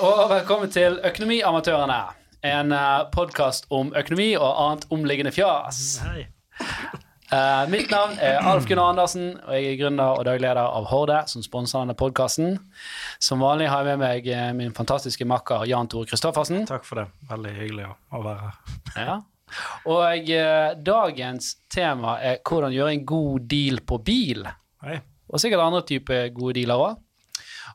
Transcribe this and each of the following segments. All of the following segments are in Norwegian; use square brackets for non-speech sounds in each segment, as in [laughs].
og velkommen til Økonomiamatørene. En podkast om økonomi og annet omliggende fjas. Eh, mitt navn er Alf Gunnar Andersen, og jeg er gründer og dagleder av Horde, som sponser denne podkasten. Som vanlig har jeg med meg eh, min fantastiske makker Jan Tore Christoffersen. Takk for det. Veldig hyggelig å, være her. Ja. Og eh, dagens tema er hvordan gjøre en god deal på bil. Hei. Og sikkert andre typer gode dealer òg.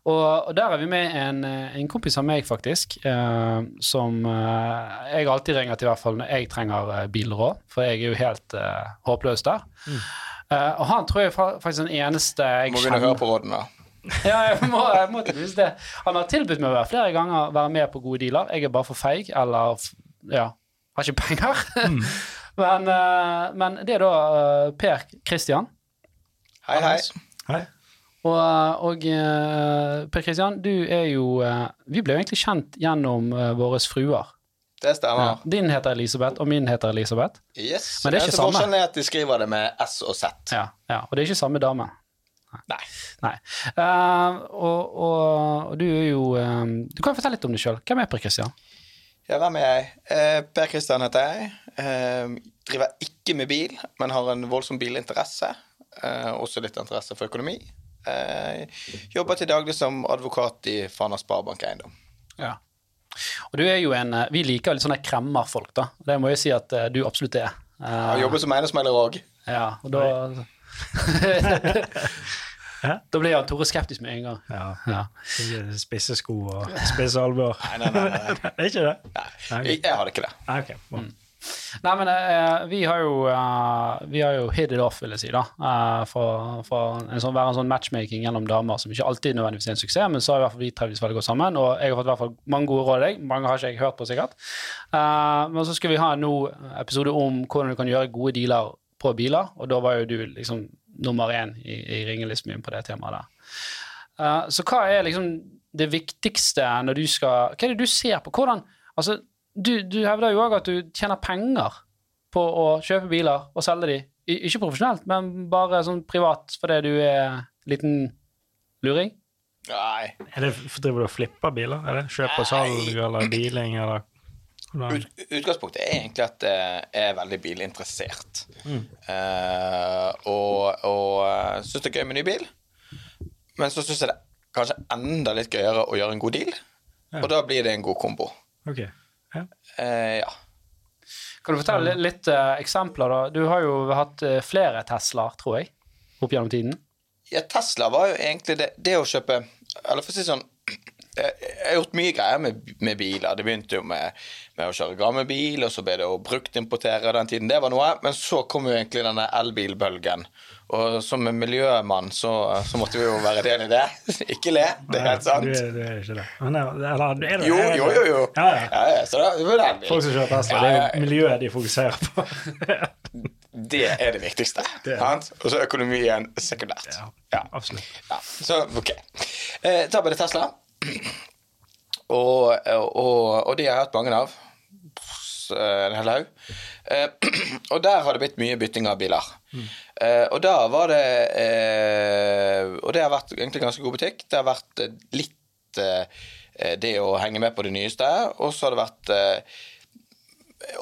Og, og, der er vi med en, en kompis av meg, faktisk, eh, som eh, jeg alltid ringer til, i hvert fall når jeg trenger eh, bilråd, for jeg er jo helt eh, håpløs der. Mm. Eh, og han tror jeg faktisk den eneste jeg kjenner Må begynne å høre på rådene. ja, jeg må, jeg må det. Han har tilbudt meg flere ganger å være med på gode dealer. Jeg er bare for feig, eller ja, har ikke penger. Mm. [laughs] men, eh, men, det er da Per Christian. Hei, hei. hei. Og, og eh, Per Kristian, du er jo eh, Vi ble jo egentlig kjent gjennom uh, våre fruer. Det stemmer. Ja, din heter Elisabeth, og min heter Elisabeth. Yes. Men det er ikke samme. Forskjellen er at de skriver det med S og Z. Ja, ja og det er ikke samme dame. Nei. Nei. Uh, og, og, og, du er jo um, Du kan fortelle litt om deg sjøl. Hvem er Per Kristian? Ja, hvem er jeg? Uh, per Kristian heter jeg. Uh, driver ikke med bil, men har en voldsom bilinteresse. også litt interesse for økonomi. Eh, jobber til daglig som advokat i Fana Sparebank Eiendom. Ja. Og du er jo en eh, Vi liker litt sånne kremmerfolk, da. Det må jeg si at uh, du absolutt er. Uh, jeg jobber som eiendomsmegler òg. Ja, og da [laughs] Da blir Jan Tore skeptisk med en gang. Ja. ja. Spisse sko og spisse albuer. Nei, nei, nei. nei. [laughs] er ikke det? Nei, jeg, jeg det ikke det. Nei, okay. Mm. Nei, men uh, vi har jo uh, Vi har jo hit it off, vil jeg si, da. Uh, for, for en sånn, være en sånn matchmaking gjennom damer som ikke alltid nødvendigvis er en suksess, men så har i hvert fall vi trivdes veldig godt sammen, og jeg har fått i hvert fall mange gode råd av deg. Mange har ikke jeg hørt på, sikkert. men så skal vi ha en nå episode om hvordan du kan gjøre gode dealer på biler, og da var jo du liksom nummer én i, i ringelisten min på det temaet der. så hva er liksom det viktigste når du skal Hva er det du ser på? Hvordan Altså, du, du hevder jo òg at du tjener penger på å kjøpe biler og selge de. Ikke profesjonelt, men bare sånn privat fordi du er liten luring? Nei. Er det, driver du og flipper biler? Er det Kjøp og salg eller dealing eller Ut, utgangspunktet er egentlig at jeg er veldig bilinteressert. Mm. Uh, og og uh, syns det er gøy med ny bil. Men så syns jeg det kanskje enda litt gøyere å gjøre en god deal. Ja. Og da blir det en god kombo. Okay. Ja. Eh, ja. Kan du fortelle litt, uh, eksempler, da? Du har jo hatt uh, flere Teslaer, tror jeg, opp gjennom tiden. Ja, Tesla var jo egentlig det, det å kjøpe Eller for å si sånn [clears throat] jeg har gjort mye greier med, med, biler. Det begynte jo med, med å kjøre gammel bil, og så ble det å bruktimportere den tiden. Det var noe. Men så kom jo egentlig denne elbilbølgen. Og som en miljømann så, så, måtte vi jo være del i det. [laughs] ikke le, det er helt sant. Du er, du er ikke det. Men, eller, er det jo, jo, jo. jo. Ja, ja. ja, ja så da, det er Folk som kjører Tesla, det er jo miljøet de fokuserer på. [laughs] det er det viktigste. Og så økonomien sekundært. Ja, absolutt. Ja, så ok. Eh, ta bare Tesla. Og, og, og de har jeg hatt mange av. En hel haug. Eh, [clears throat] og der har det blitt mye bytting av biler. Mm. Eh, og da var det eh, Og det har vært egentlig ganske god butikk. Det har vært litt det å henge med på det nyeste, og så har det vært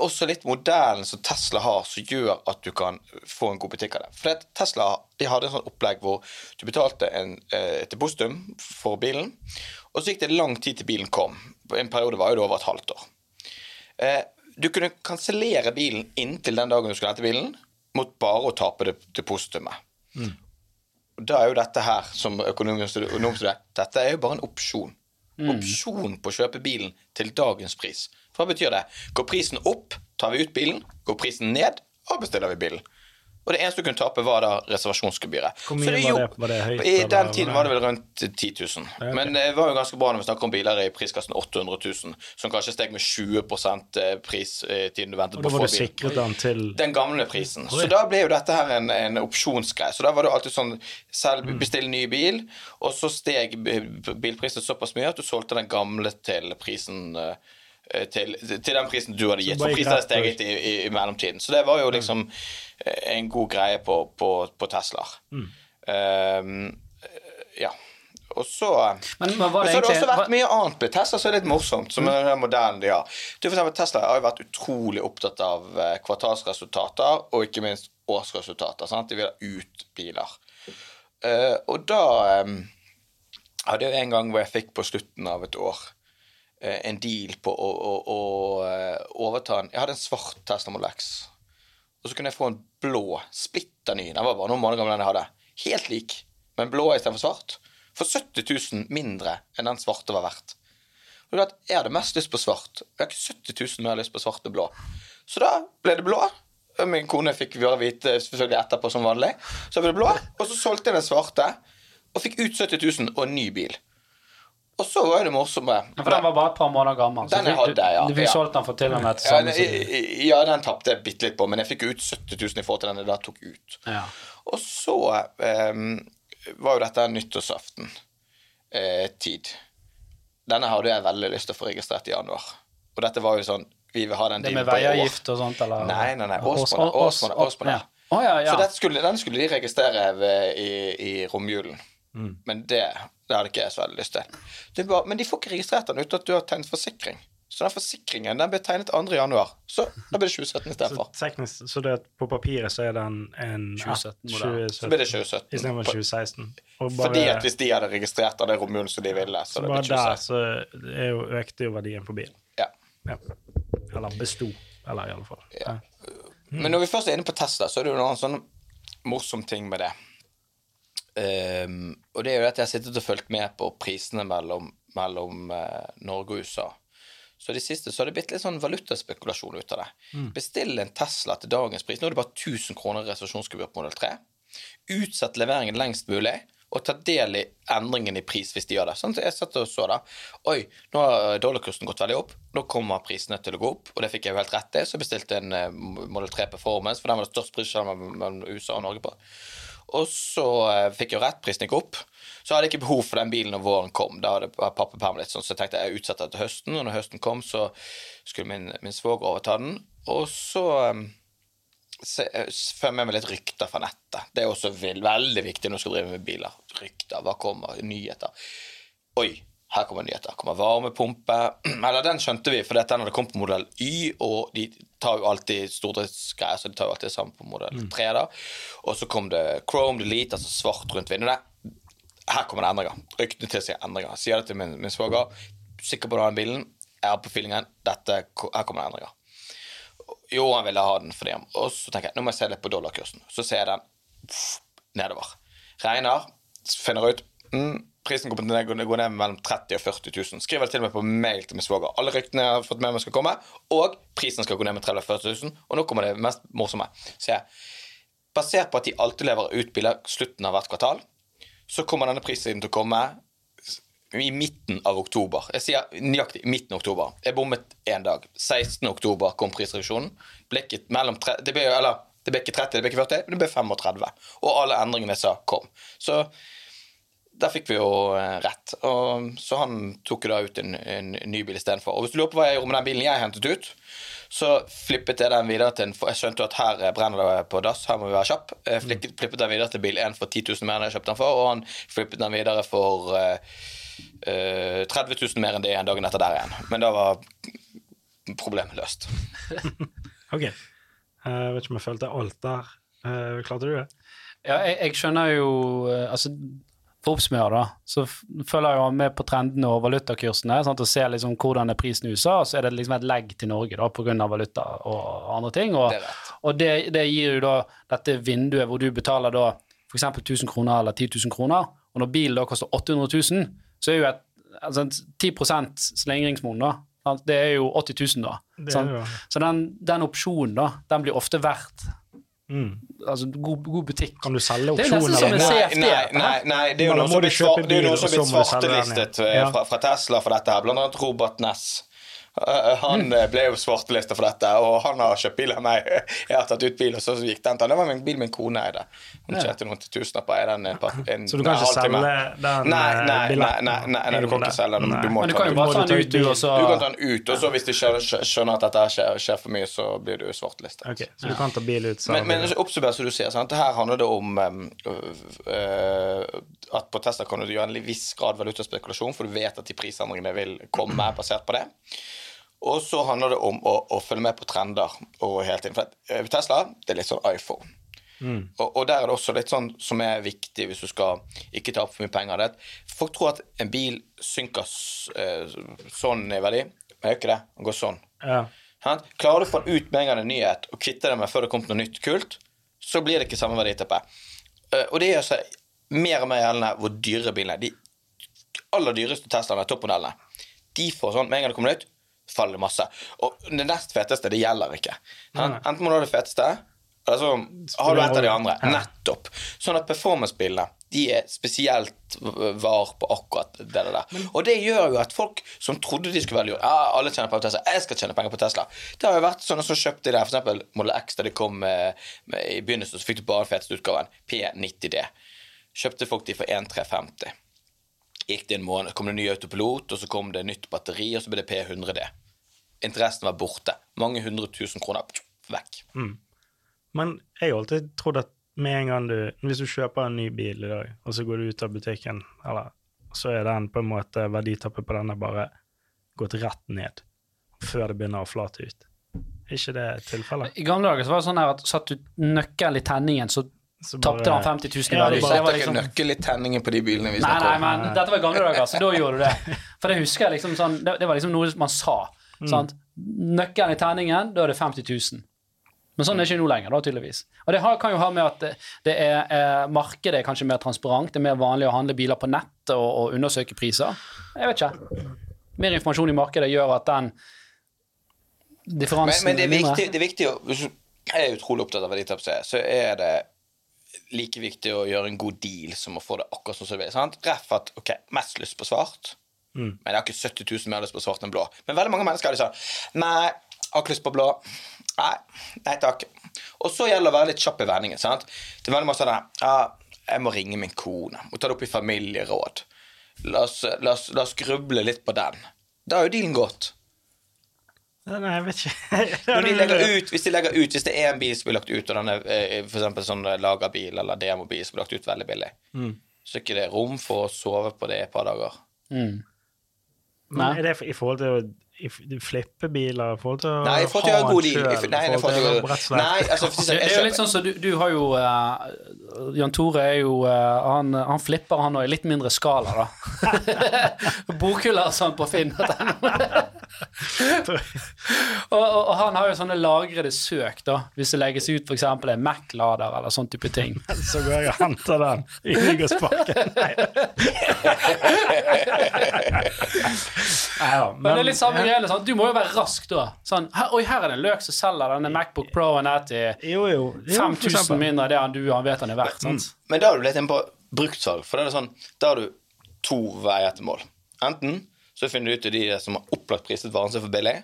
også litt modellen som Tesla har, som gjør at du kan få en god butikk av det. For Tesla de hadde en sånn opplegg hvor du betalte en, et depositum for bilen, og så gikk det lang tid til bilen kom. En periode var jo det over et halvt år. Du kunne kansellere bilen inntil den dagen du skulle hente bilen, mot bare å tape det depositumet. Mm. Da er jo dette her, som økonomstudent, dette er jo bare en opsjon. Mm. Opsjon på å kjøpe bilen til dagens pris. Hva betyr det? Går prisen opp, tar vi ut bilen. Går prisen ned, avbestiller vi bilen. Og det eneste du kunne tape, var da reservasjonsgebyret. Hvor mye var, det, var det høyt? I den tiden var det vel rundt 10 000. Ja, okay. Men det var jo ganske bra når vi snakker om biler i priskassen 800 000, som kanskje steg med 20 eh, pris i tiden du ventet på å få bil. Og da var du sikret den til Den gamle prisen. Så da ble jo dette her en, en opsjonsgreie. Så da var det alltid sånn selv mm. bestill ny bil, og så steg bilprisen såpass mye at du solgte den gamle til prisen uh, Eh, til, til, den prisen du hadde gitt. For prisen hadde steget i, i, i, mellomtiden. Så det var jo liksom eh, en god greie på, på, på Teslaer. Mm. Um, ja. og så Men, men det har det også egentlig vært mye annet med Tesla som er litt morsomt, som mm. den modellen de har. Du, for eksempel, Tesla har jo vært utrolig opptatt av eh, kvartalsresultater og ikke minst årsresultater. Sant? De vil ha ut biler. Uh, og da um, hadde jeg en gang hvor jeg fikk på slutten av et år eh, en deal på å, å, å eh, overta en Jeg hadde en svart Tesla Model X. Og så kunne jeg få en blå, splitter ny. Den var bare noen måneder gammel den jeg hadde. Helt lik, men blå istedenfor svart. For 70 000 mindre enn den svarte var verdt. Og det at Jeg hadde mest lyst på svart. Jeg har ikke 70 000 mer lyst på svart og blå. Så da ble det blå. Min kone fikk vite selvfølgelig etterpå som vanlig. Så ble det blå, og så solgte jeg den svarte. Og fikk ut 70 000 og en ny bil. Og så var jo det morsomme For den var bare et par måneder gammel. så Den jeg hadde, ja. Du, du fikk Ja. solgt den for til og med et ja, samme den- ja, den tapte jeg bitte litt på, men jeg fikk ut 70 000 i forhold til den jeg da tok ut. ja. Og så um, var jo dette nyttårsaften eh, tid. Denne hadde jeg veldig lyst til å få registrert i januar. Og dette var jo sånn Vi vil ha den Det dealen med på år. veiavgift og sånt, eller? Nei, nei, nei. Års- Årsmodell. års- årsmodell. ja. Ja, ja. Så skulle, den skulle de registrere ved, i, i romjulen. Mm. Men det, det hadde ikke jeg så veldig lyst til. Det var, men de får ikke registrert den uten at du har tegnet forsikring. Så den forsikringen den ble tegnet 2. januar. Så da blir det 2017 Så, teknisk, så det, på papiret så er den en 2017-modell. Så blir det 2017. Istedenfor 2016. Og Fordi at hvis de hadde registrert av det romjulen som de ville, så så det bare blitt der så er jo, økte jo verdien på bilen. Ja. Ja. Eller besto. Eller i alle fall. Ja. Men når vi først er inne på Tesla, så er det jo noen sånn morsom ting med det. Ehm, og det er jo at jeg har sittet og fulgt med på prisene mellom, mellom uh, Norge og USA. Så i det siste så har det blitt litt sånn valutaspekulasjon ut av det. Bestill en Tesla til dagens pris. Nå er det bare 1000 kroner reservasjonsgebyr på modell 3. Utsett leveringen lengst mulig, og ta del i endringen i pris hvis de gjør det. Sånn så jeg satt og så da. Oi, nå har dollarkursen gått veldig opp. Nå kommer prisene til å gå opp, og det fikk jeg jo helt rett i. Så jeg en uh, Model 3 Performance, for den var det største prisskillet mellom USA og Norge på. Og så eh, fikk jeg jo rett, prisen gikk opp. Så hadde jeg ikke behov for den bilen når våren kom. Da hadde pappaperm litt sånn, så jeg tenkte jeg utsetter til høsten. Og når høsten kom, så skulle min, min svoger overta den. Og så um, se, eh, får jeg med litt rykter fra nettet. Det er også veldig viktig når du skal drive med biler. Rykter, hva kommer? Nyheter. Oi, her kommer nyheter. Kommer varmepumpe. [clears throat] Eller den skjønte vi, for dette hadde kommet kom på modell Y, og de tar jo alltid stordriftsgreier, så de tar jo alltid det samme på modell 3. da. Og så kom det Chrome Delete, altså svart rundt vinduene. Her kommer det endringer. Ryktene til tilsier endringer. Sier det til min, min svoger. Sikker på å ha den bilen? Jeg har på feelingen. Dette, her kommer det endringer. Jo, han ville ha den fordi han Og så tenker jeg, nå må jeg se litt på dollarkursen. Så ser jeg den pff, nedover. Regner, finner ut mm, Prisen kommer til å gå gå ned mellom 30 og 40 000. Skriver det til og med på mail til min svoger. Alle ryktene jeg har fått med meg skal komme, og prisen skal gå ned med 30 000 og 40 000. Og nå kommer det mest morsomme. Så basert på at de alltid leverer ut biler slutten av hvert kvartal, så kommer denne prisen til å komme i midten av oktober. Jeg sier nøyaktig midten av oktober. Jeg bommet én dag. 16. oktober kom prisreduksjonen. Mellom tre, det ble, eller, det ble ikke 30, det ble ikke 40, men det ble 35. Og alle endringene jeg sa, kom. Så der fikk vi jo eh, rett. Og, så han tok jo da ut en, en ny bil istedenfor. Og hvis du lurer på hva jeg gjorde med den bilen jeg hentet ut, så flippet jeg den videre til en for Jeg skjønte jo at her eh, brenner det på dass, her må vi være kjapp. Jeg flippet, flippet den videre til bil 1 for 10 000 mer enn jeg kjøpte den for, og han flippet den videre for uh, eh, 30 000 mer enn det igjen dagen etter der igjen. Men da var problemet løst. [laughs] OK. Eh, Jeg vet ikke om jeg følte alt der. Eh, klarte du det? Ja, jeg, jeg skjønner jo Altså, for å oppsummere, da, så følger jeg jo med på trendene og valutakursene sant, og ser liksom hvordan er prisen i USA, og så er det liksom et legg til Norge da, pga. valuta og andre ting. Og, Det og det, det gir jo da dette vinduet hvor du betaler da f.eks. 1000 kroner eller 10 000 kroner, og når bilen da koster 800 000, så er jo et altså, 10 slingringsmonn, da. sant, Det er jo 80 000, da. Sant? Så den, den opsjonen, da, den blir ofte verdt Mm. altså, god, god butikk. Kan du selge Det er nesten opsjoner? som en? Nei, CFD, nei, nei, nei, det er jo noe noen som er blitt svartelistet eh, fra, fra Tesla for dette her, blant annet Robert Ness. Eh, Han eh, ble jo svartelista for dette, og han har kjøpt bil av meg. [laughs] Jeg har tatt ut bil, og så gikk den til han. Det var min bil min kone eide. Hun tjente noen tusener på den. [laughs] en En, Så du kan ikke selge den, Nei, eh, nei, nei, nei, nei, du kan ikke selge den. Du må Men du ta kan jo bare ta den ut, du, og så Du kan ta den ut, og så hvis du skjønner, at dette skjer, for mye, så blir du svartelista. Okay, Så du kan ta bil ut? Men, men bil. oppsummert som du sier, sant? her handler det om at på Tesla kan du gjøre en viss grad valutaspekulasjon, for du vet at de prisendringene vil komme basert på det. Og så handler det om å, å følge med på trender og hele tiden. For eh, Tesla det er litt sånn iPhone. Og, og der er det også litt sånn som er viktig hvis du skal ikke ta opp for mye penger. Det folk tror at en bil synker eh, sånn i verdi, men det gjør ikke det. Den går sånn. Ja. Klarer du å få den ut med en gang en nyhet, og kvitte deg med før det kommer noe nytt kult, så blir det ikke samme verditeppe. Eh, Og det gjør seg mer og mer gjeldende hvor dyre bilene er. De aller dyreste Teslaene, toppmodellene, de får sånn med en gang det kommer nytt, faller masse. Og det nest feteste, det gjelder ikke. Enten må du ha det feteste, eller så har du et av de andre. Nettopp. Sånn at performance-bilene de er spesielt var på akkurat det der. Og det gjør jo at folk som trodde de skulle velge ja, alle tjener penger på Tesla, jeg skal tjene penger på Tesla. Det har jo vært sånne som kjøpte det, for eksempel Model X da de kom med, med, i begynnelsen, så fikk du bare den feteste utgaven, P90D. Kjøpte folk de for 1350. Gikk det en måned, kom det ny autopilot, og så kom det nytt batteri, og så ble det P100D. Interessen var borte. Mange hundre tusen kroner vekk. vekk. Men jeg har alltid trodd at med en gang du Hvis du kjøper en ny bil i dag, og så går du ut av butikken, eller så er den på en måte verditappet på denne bare gått rett ned før det begynner å flate ut. Er ikke det tilfellet? I gamle dager så var det sånn her at satt du nøkkelen i tenningen, Så tapte han 50 000 i verdi. det det var Setter liksom ikke nøkkel i tenningen på de bilene vi Nei, snakker nei, om. men dette var i gamle dager, så da gjorde du det. For det husker jeg liksom sånn Det, det var liksom noe man sa. Sant? Nøkkelen i tenningen, da er det 50 000. Men sånn er det ikke nå lenger, da, tydeligvis. Og det har, kan jo ha med at det, det er, eh, markedet er kanskje mer transparent, det er mer vanlig å handle biler på nett og, og undersøke priser. Jeg vet ikke. Mer informasjon i markedet gjør at den Men, differansen men det, er viktig, det er viktig å hvis du er utrolig opptatt av verditap, så er- så er det like viktig å gjøre en god deal som å få det akkurat sånn som du vil. sant? Ref at ok, mest lyst på svart, men jeg har ikke 70 000 mer lyst på svart enn blå. Men veldig mange mennesker har de sånn Nei, jeg har ikke lyst på blå. Nei, nei takk. Og så gjelder det å være litt kjapp i vendingen. sant? Det er veldig mange sånn ja, jeg må ringe min kone. Må ta det opp i familieråd. La oss, la oss, la oss gruble litt på den. Da har jo dealen gått. Nei, jeg vet ikke. Når [laughs] de legger ut, hvis de legger ut, hvis det er en bil som blir lagt ut, og den er f.eks. for eksempel sånn lagerbil eller demobil som blir lagt ut veldig billig, så er ikke det rom for å sove på det et par dager. Mm. Men er det i forhold til å i f- flippe biler? I forhold til å Nei, til å ha en god selv, Nei, altså for Det, det er jo litt sånn som du, du har jo uh, Jan Tore er jo uh, han, han flipper han òg, i litt mindre skala, da. [laughs] [laughs] Bokhyller sånn på Finn. Og, og, og han har jo sånne lagrede søk, da, hvis det legges ut f.eks. en Mac-lader eller sånn type ting. [laughs] Så går jeg og henter den i Nygårdsparken. [laughs] Nei. Nei da, Men det er litt samme greiene. Sånn. Du må jo være rask da. Sånn, her, Oi, her er det en løk som selger denne Macbook Pro-en her til Jo, jo. jo for 5000 mindre enn det han du han vet han er verdt. Sant? Men da har du litt inne på bruktsalg, for det er sånn, da har du to veier til mål. Enten så finner du ut av de som har opplagt priset varen sin for billig,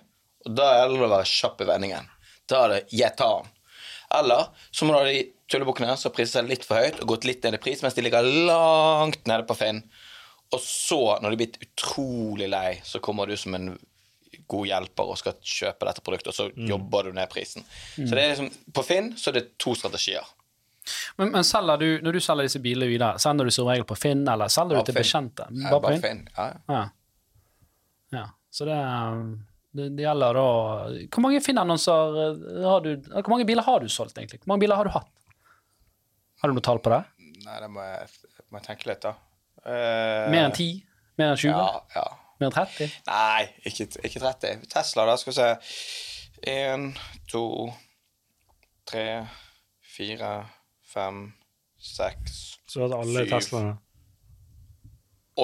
og da gjelder det å være kjapp i vendingen. Da er det 'jeg tar den'. Eller så må du ha de tullebukkene som har priset seg litt for høyt og gått litt ned i pris, mens de ligger langt nede på Finn. Og så, når de er blitt utrolig lei, så kommer du som en god hjelper og skal kjøpe dette produktet, og så jobber du ned prisen. Så det er liksom, på Finn så er det to strategier. Men, men selger du, når du selger disse bilene videre, sender du som regel på Finn, eller selger du til bekjente? Bare på Finn? Finn. Ja, ja. Ja. Så det, det, det gjelder da Hvor mange Finn-annonser eh, har du eh, Hvor mange biler har du solgt, egentlig? Hvor mange biler har du hatt? Har du noe tall på det? Nei, det må jeg, må jeg tenke litt, da. Uh, Mer enn 10? Mer enn 20? Ja, ja. Mer enn 30? Nei, ikke, ikke 30. Tesla, da, skal vi se Én, to, tre, fire, fem, seks, syv Så du har hatt alle Teslaene?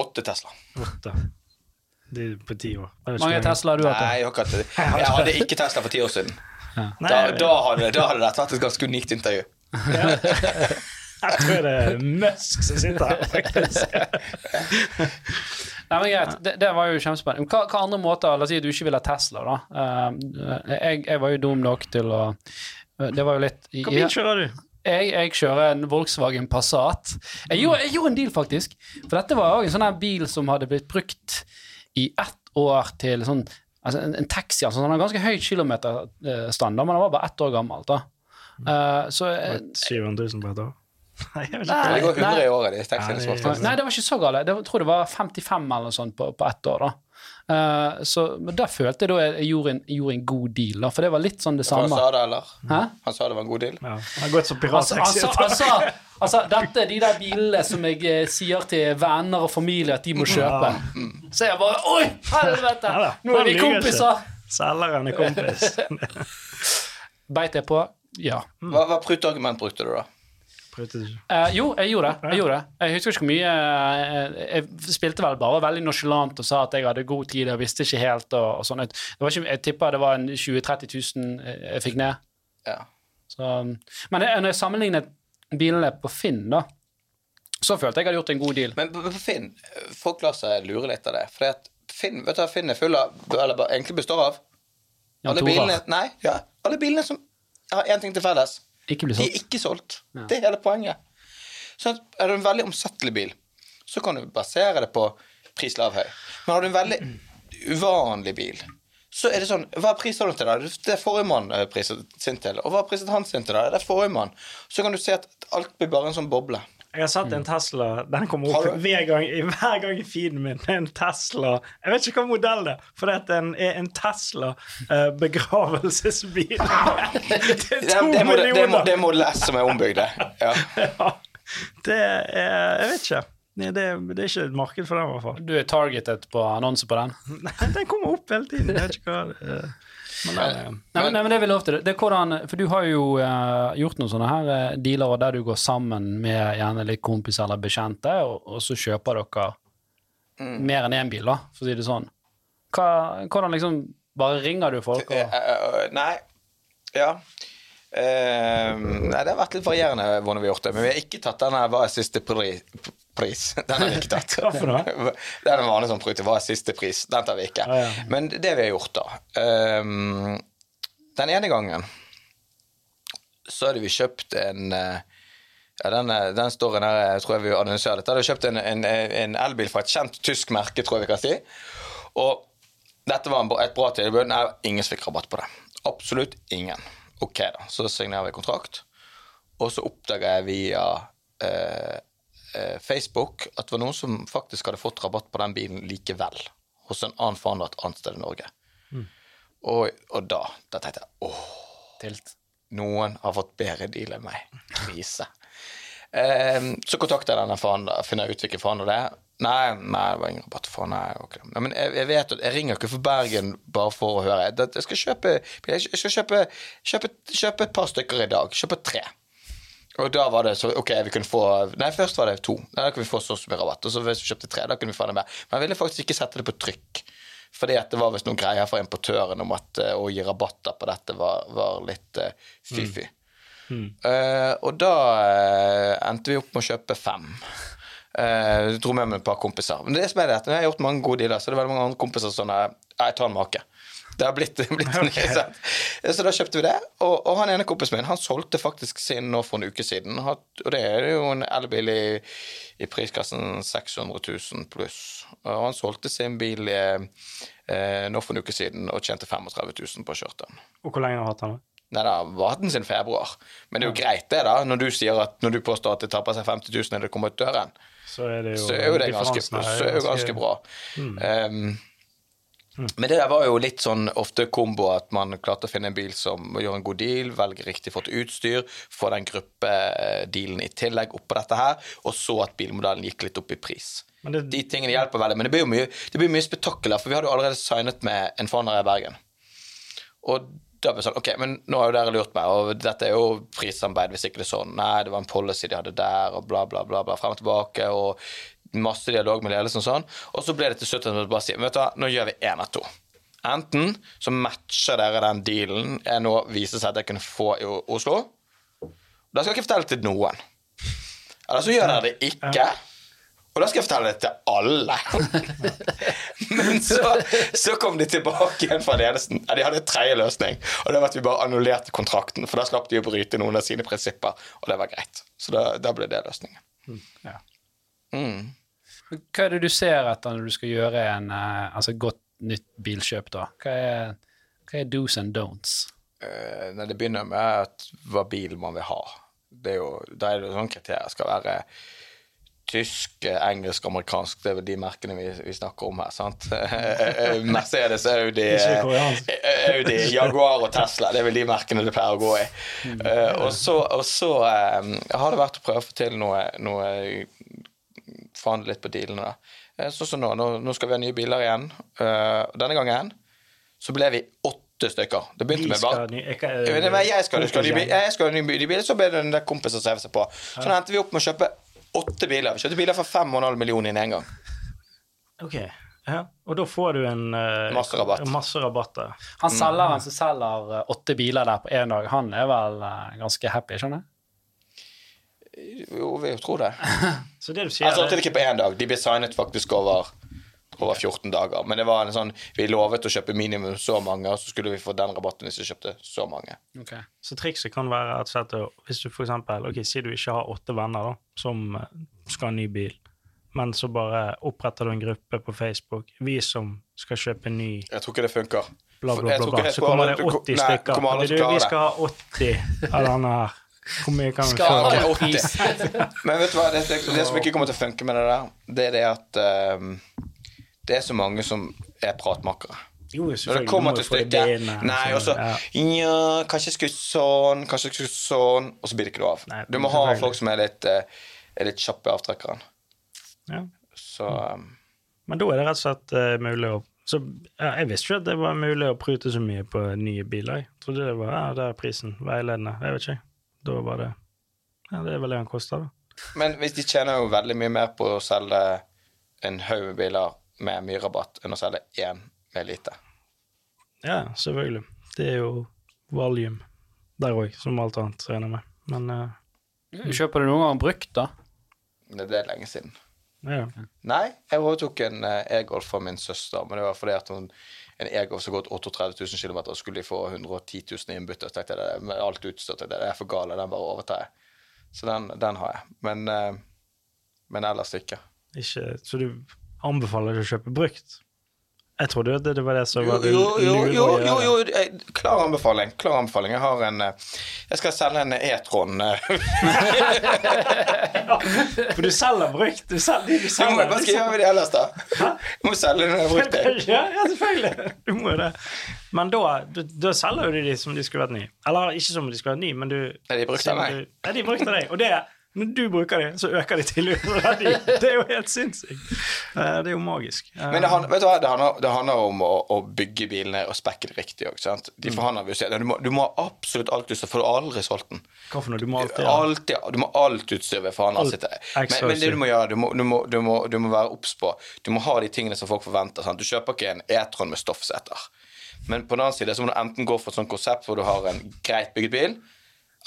Åtte Tesla. 8 på ti år. Hvor mange Tesla har du hatt? Nei, jeg, har ikke hatt det. jeg hadde ikke Tesla for ti år siden. Ja. Da, da, hadde, da hadde dette vært et ganske unikt intervju. [laughs] Jeg tror det er Musk som sitter her, faktisk. Nei, men greit, det, det var jo kjempespennende. Hva, hva andre måter La oss si at du ikke vil ha Tesla, da. Eh, jeg, jeg var jo dum nok til å Det var jo litt Hva bil kjører du? jeg, jeg kjører en Volkswagen Passat. Jeg gjorde, jeg gjorde en deal, faktisk. For dette var òg en sånn her bil som hadde blitt brukt i ett år til sånn altså en, en taxi. Altså, han har ganske høy kilometerstandard, men den var bare ett år gammel. da. Uh, så uh, 700 000 på et år? [laughs] Nei, Nei. Det går 100 nei. i året, de taxiene som. Nei, det var ikke så galt. Det jeg tror det var 55 eller noe sånt på, på ett år. da. Eh, så, men da følte jeg da jeg gjorde en, gjorde en god deal, da, for det var litt sånn det Han samme. sa det, eller? Hæ? Han sa det var en god deal? Ja. Han har gått som Altså, pirattaxi. altså, altså, altså, dette er de der bilene som jeg eh, sier til venner og familie at de må kjøpe. Så jeg bare Oi, helvete! Ja Nå er vi kompiser! Selgeren er kompis. [laughs] Beit jeg på? Ja. Hva, hva pruteargument brukte du, da? Prutet ikke. Uh, jo, jeg gjorde det. Jeg gjorde det. Jeg husker ikke hvor mye eh, Jeg spilte vel bare veldig nonchalant og sa at jeg hadde god tid og visste ikke helt. og, og sånn. Jeg, ikke, jeg tippa det var en 20 000-30 000 jeg fikk ned. Ja. Så, men jeg, når jeg sammenlignet bilene på Finn, da, så følte jeg jeg hadde gjort en god deal. Men på, Finn, folk lar seg lure litt av det. For at Finn, vet du hva Finn er full av, eller egentlig består av? Alle bilene, nei, ja, alle bilene som har én ting til felles. Ikke bli De er ikke solgt. Det er hele poenget. Så er du en veldig omsettelig bil, så kan du basere det på pris lav høy. Men har du en veldig uvanlig bil, så er det sånn Hva er priser du til da? Det er forrige mann eh, priset sin til. Og hva priset han sin til da? Det er forrige mann. Så kan du se at alt blir bare en sånn boble. Jeg har sett en Tesla. Den kommer opp du? hver gang, i- hver gang i feeden min. En Tesla Jeg vet ikke hva modell det er, for det er en, er en Tesla eh, begravelsesbil. [laughs] det er to det, er modell- det, er millioner! det er Model S som er ombygd, Ja. [laughs] Ja, det er Jeg vet ikke. Nei, det, det er ikke et marked for den, i hvert fall. Du er targetet på annonse på den? [laughs] Nei, Den kommer opp hele tiden. Jeg vet ikke hva det er. Men det, er Nei, men, nei, men det vil jeg lov til. Det er hvordan, for du har jo uh, gjort noen sånne her uh, dealer der du går sammen med gjerne litt kompiser eller bekjente, og, og så kjøper dere mer enn én bil, da, for å si det sånn. Hva, hvordan liksom Bare ringer du folk og eh, nei. Ja. Eh, nei, det har vært litt varierende hvordan vi har gjort det. Men vi har ikke tatt denne 'hva er siste pri pris'? Den har vi ikke tatt. [laughs] Det er den vanlige som prute. 'Hva er siste pris?' Den tar vi ikke. Ah, ja. Men det vi har gjort, da eh, Den ene gangen så hadde vi kjøpt en eh, ja, den, den står her jeg tror jeg vi annonserer dette. Hadde kjøpt en, en, en elbil fra et kjent tysk merke, tror jeg vi kan si. Og dette var en, et bra tilbud. Nei, ingen som fikk rabatt på det. Absolutt ingen. Ok, da. Så signerer vi kontrakt. Og så oppdaga jeg via eh, eh, Facebook at det var noen som faktisk hadde fått rabatt på den bilen likevel. Hos en annen forhandler et annet sted i Norge. Og, og da, da tenkte jeg åh, tilt? noen har fått bedre deal enn meg. Krise. [laughs] Ehm, så kontakter jeg denne forhandleren, finner ut hvilken forhandler det er. Nei, nei, det var ingen rabatt for nei, okay. nei, Men jeg, jeg vet at jeg ringer ikke for Bergen bare for å høre. Jeg, jeg skal kjøpe Jeg skal kjøpe, kjøpe, kjøpe et par stykker i dag. Kjøpe tre. Og da var det så Ok, vi kunne få Nei, først var det to. Da kunne vi få så mye rabatt. Og så hvis vi kjøpte tre, da kunne vi få det mer. Men jeg ville faktisk ikke sette det på trykk. Fordi det var visst noen greier fra importøren om at eh, å gi rabatter på dette var, var litt uh, fy-fy. Eh, og da uh, endte vi opp med å kjøpe fem. Uh, dro med meg et par kompiser. Men det som er det, når jeg har gjort mange gode dealer, så er det veldig mange andre kompiser som sånn eh, Jeg tar en make. Det har blitt, [laughs] blitt Ok. sant? Så da kjøpte vi det. Og, og han ene kompisen min han solgte faktisk sin nå for en uke siden. Og det er jo en elbil i, i priskassen 600 000 pluss. Og han solgte sin bil eh, eh, nå for en uke siden og tjente 35 000 på å den. Og hvor lenge har han hatt den? Nei da, vaten sin februar. Men det er jo greit, det, da. Når du at når du påstår at det tapper seg 50 000 når det kommer ut døren, Så er det jo, så er jo det ganske, er jo ganske bra. Um, men det der var jo litt sånn ofte kombo at man klarte å finne en bil som gjør en god deal, velger riktig fått utstyr, får den gruppedealen i tillegg oppå dette her, og så at bilmodellen gikk litt opp i pris. Det, De tingene hjelper veldig, men det blir jo mye, det blir mye spetakkel her, for vi hadde jo allerede signet med en forhandler i Bergen. Og da blir sånn, ok, men nå har jo dere lurt meg, og dette er jo prissamarbeid hvis ikke det er sånn. Nei, det var en policy de hadde der, og bla, bla, bla, bla frem og tilbake, og masse dialog med ledelsen og sånn. Og så ble det til slutt at man bare sier, vet du hva, nå gjør vi én av to. Enten så matcher dere den dealen jeg nå viser seg at jeg kunne få i Oslo. Da skal jeg ikke fortelle til noen. Eller så gjør dere det ikke. Og da skal jeg fortelle det til alle. [laughs] Men så, så kom de tilbake igjen fra ledelsen. Ja, de hadde en tredje løsning. Og det var at vi bare annullerte kontrakten, for da slapp de å bryte noen av sine prinsipper. Og det var greit. Så da, da ble det løsningen. ja. Mm. Hva er det du ser etter når du skal gjøre en eh, altså godt nytt bilkjøp, da? Hva er, hva er do's and don'ts? Eh, nei, det begynner med at hva bil man vil ha. det er jo, Da er det sånn kriterier skal være tysk, eh, engelsk, amerikansk. Det er vel de merkene vi, vi snakker om her. sant? [laughs] Eh, Mercedes, Audi, eh, Audi, Jaguar og Tesla. Det er vel de merkene det pleier å gå i. Eh, og så, og så har det vært å prøve å få til noe, noe Forhandle litt på dealene. Sånn som nå, nå. Skal vi ha nye biler igjen. Denne gangen så ble vi åtte stykker. Det begynte med bare ny- jeg, skal, skal, de, jeg skal ha ny bil, så ble det en del kompiser som hev seg på. Så da endte vi opp med å kjøpe åtte biler. Vi kjøpte biler for 5,5 millioner inn en gang. Ok, ja. Og da får du en uh, Masse rabatt. Masse rabatter. Han selgeren som selger eh, åtte biler der på én dag, han er vel uh, ganske happy, skjønner jeg? Jo, vi tror det. [laughs] Så det du sier altså, det er- ikke på én dag. De ble signet faktisk over, over 14 dager. Men det var en sånn Vi lovet å kjøpe minimum så mange, og så skulle vi få den rabatten hvis vi kjøpte så mange. Ok. Så trikset kan være at hvis du for eksempel, ok, si du ikke har åtte venner da, som eh, skal ha ny bil, men så bare oppretter du en gruppe på Facebook, vi som skal kjøpe ny, Jeg tror ikke det funker. bla, bla, bla, bla. så kommer det 80 nei, stykker. Nei, Du, vi skal ha 80 av denne her. Hvor mye kan vi få? ha 80. Men vet du hva, det, det, det som ikke kommer til å funke med det der, det er det at ehm, det er så mange som er pratmakere. Jo, Når det kommer til stykket Nei, så- og så ja. Kanskje jeg skulle sånn, kanskje jeg skulle sånn Og så blir det ikke noe av. Nei, Du må ha folk som er litt, eh, er litt kjappe i avtrekkeren. Ja. Så um, Men da er det rett og slett uh, mulig å så, ja, Jeg visste ikke at det var mulig å prute så mye på nye biler. Jeg trodde det var ja, det er prisen. Veiledende. Jeg vet ikke. Da var det Ja, det er vel det han koster, da. Men hvis de tjener jo veldig mye mer på å selge en haug med biler med mye rabatt enn å selge én med lite. Ja, selvfølgelig. Det er jo volume der òg, som alt annet, regner jeg med. Men eh, Kjøper du noen gang brukt, da? Det det er lenge siden. ja. Nei, jeg overtok en eh, e-golf fra min søster, men det var fordi at hun en e-golf som gått 38 000 km, skulle de få 110 000 innbytte. Så tenkte jeg det, med alt utstøtt, det, det er for gale, den bare overtar jeg. Så den, den har jeg. Men, uh, men ellers ikke. Ikke Så du anbefaler ikke å kjøpe brukt? Jeg trodde det, det var det som var det jo, jo, jo, jo, jo eh, klar anbefaling. Klar anbefaling. Jeg har en eh, Jeg skal selge en E-tron. eh. [laughs] For du selger brukt. Du selger, du selger, Hva skal jeg gjøre med det ellers, da? Du må selge den brukte. brukt. Ja, ja, selvfølgelig. [laughs] Du må jo det. Men da, da, selger jo de de som de skulle vært ny. Eller ikke som de skulle vært ny, men du Nei, de brukte av meg. Er de brukt av deg. Og det, når du bruker det, så øker de tilbudsverdien. [laughs] Det er jo helt sinnssykt. Eh, Det er jo magisk. Eh, Men det handler, vet du hva, det handler, det handler om å, å bygge bilene og spekke det riktig òg. Si du du må ha absolutt alt utstyr, for du har aldri solgt den. Hva for noe? Du må alltid Alltid, du må alt utstyr ved forhandler. Alt sitte. Men, men det du må gjøre, du må, du må, du må, må være obs på Du må ha de tingene som folk forventer. Sant? Du kjøper ikke en E-tron med stoffsetter. Men på den annen side så må du enten gå for et sånt konsept hvor du har en greit bygget bil,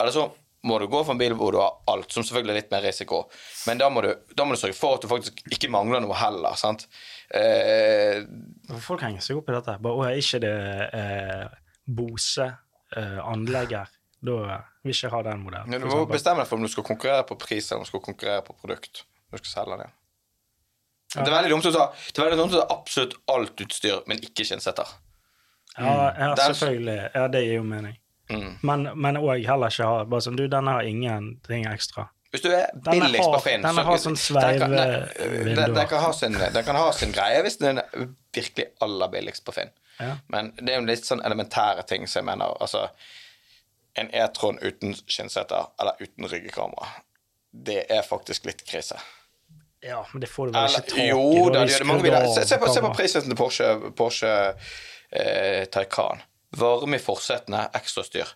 eller så må du gå for en bil hvor du har alt, som selvfølgelig er litt mer risiko. Men da må du, da må du sørge for at du faktisk ikke mangler noe heller. sant? Eh, Folk henger seg opp i dette. Bare, er ikke det eh, Bose eh, anlegger? Da vil ikke ha den modellen. du må bestemme deg for om du skal konkurrere på pris eller om du skal konkurrere på produkt. Du skal selge det. Det er veldig dumt å ta, det er veldig dumt å ta absolutt alt utstyr, men ikke skinnsetter. Ja, ja selvfølgelig. Ja, det gir jo mening. Mm. Men, òg heller ikke ha bare sånn Du, denne har ingenting ekstra. Hvis du er billigst på Finn denne har sånn sveivevinduer. den, kan ha sin, kan ha sin greie hvis den er virkelig aller billigst på Finn. Ja. Men det er jo litt sånn elementære ting som jeg mener. Altså, en E-tron uten skinnseter eller uten ryggekamera, det er faktisk litt krise. ja, men det får du vel Eller, ikke tak i. jo, da det gjør det mange videre biler. Se, se, på, se på prisen til Porsche, Porsche eh, Taycan. Varme i forsetene, ekstrastyr.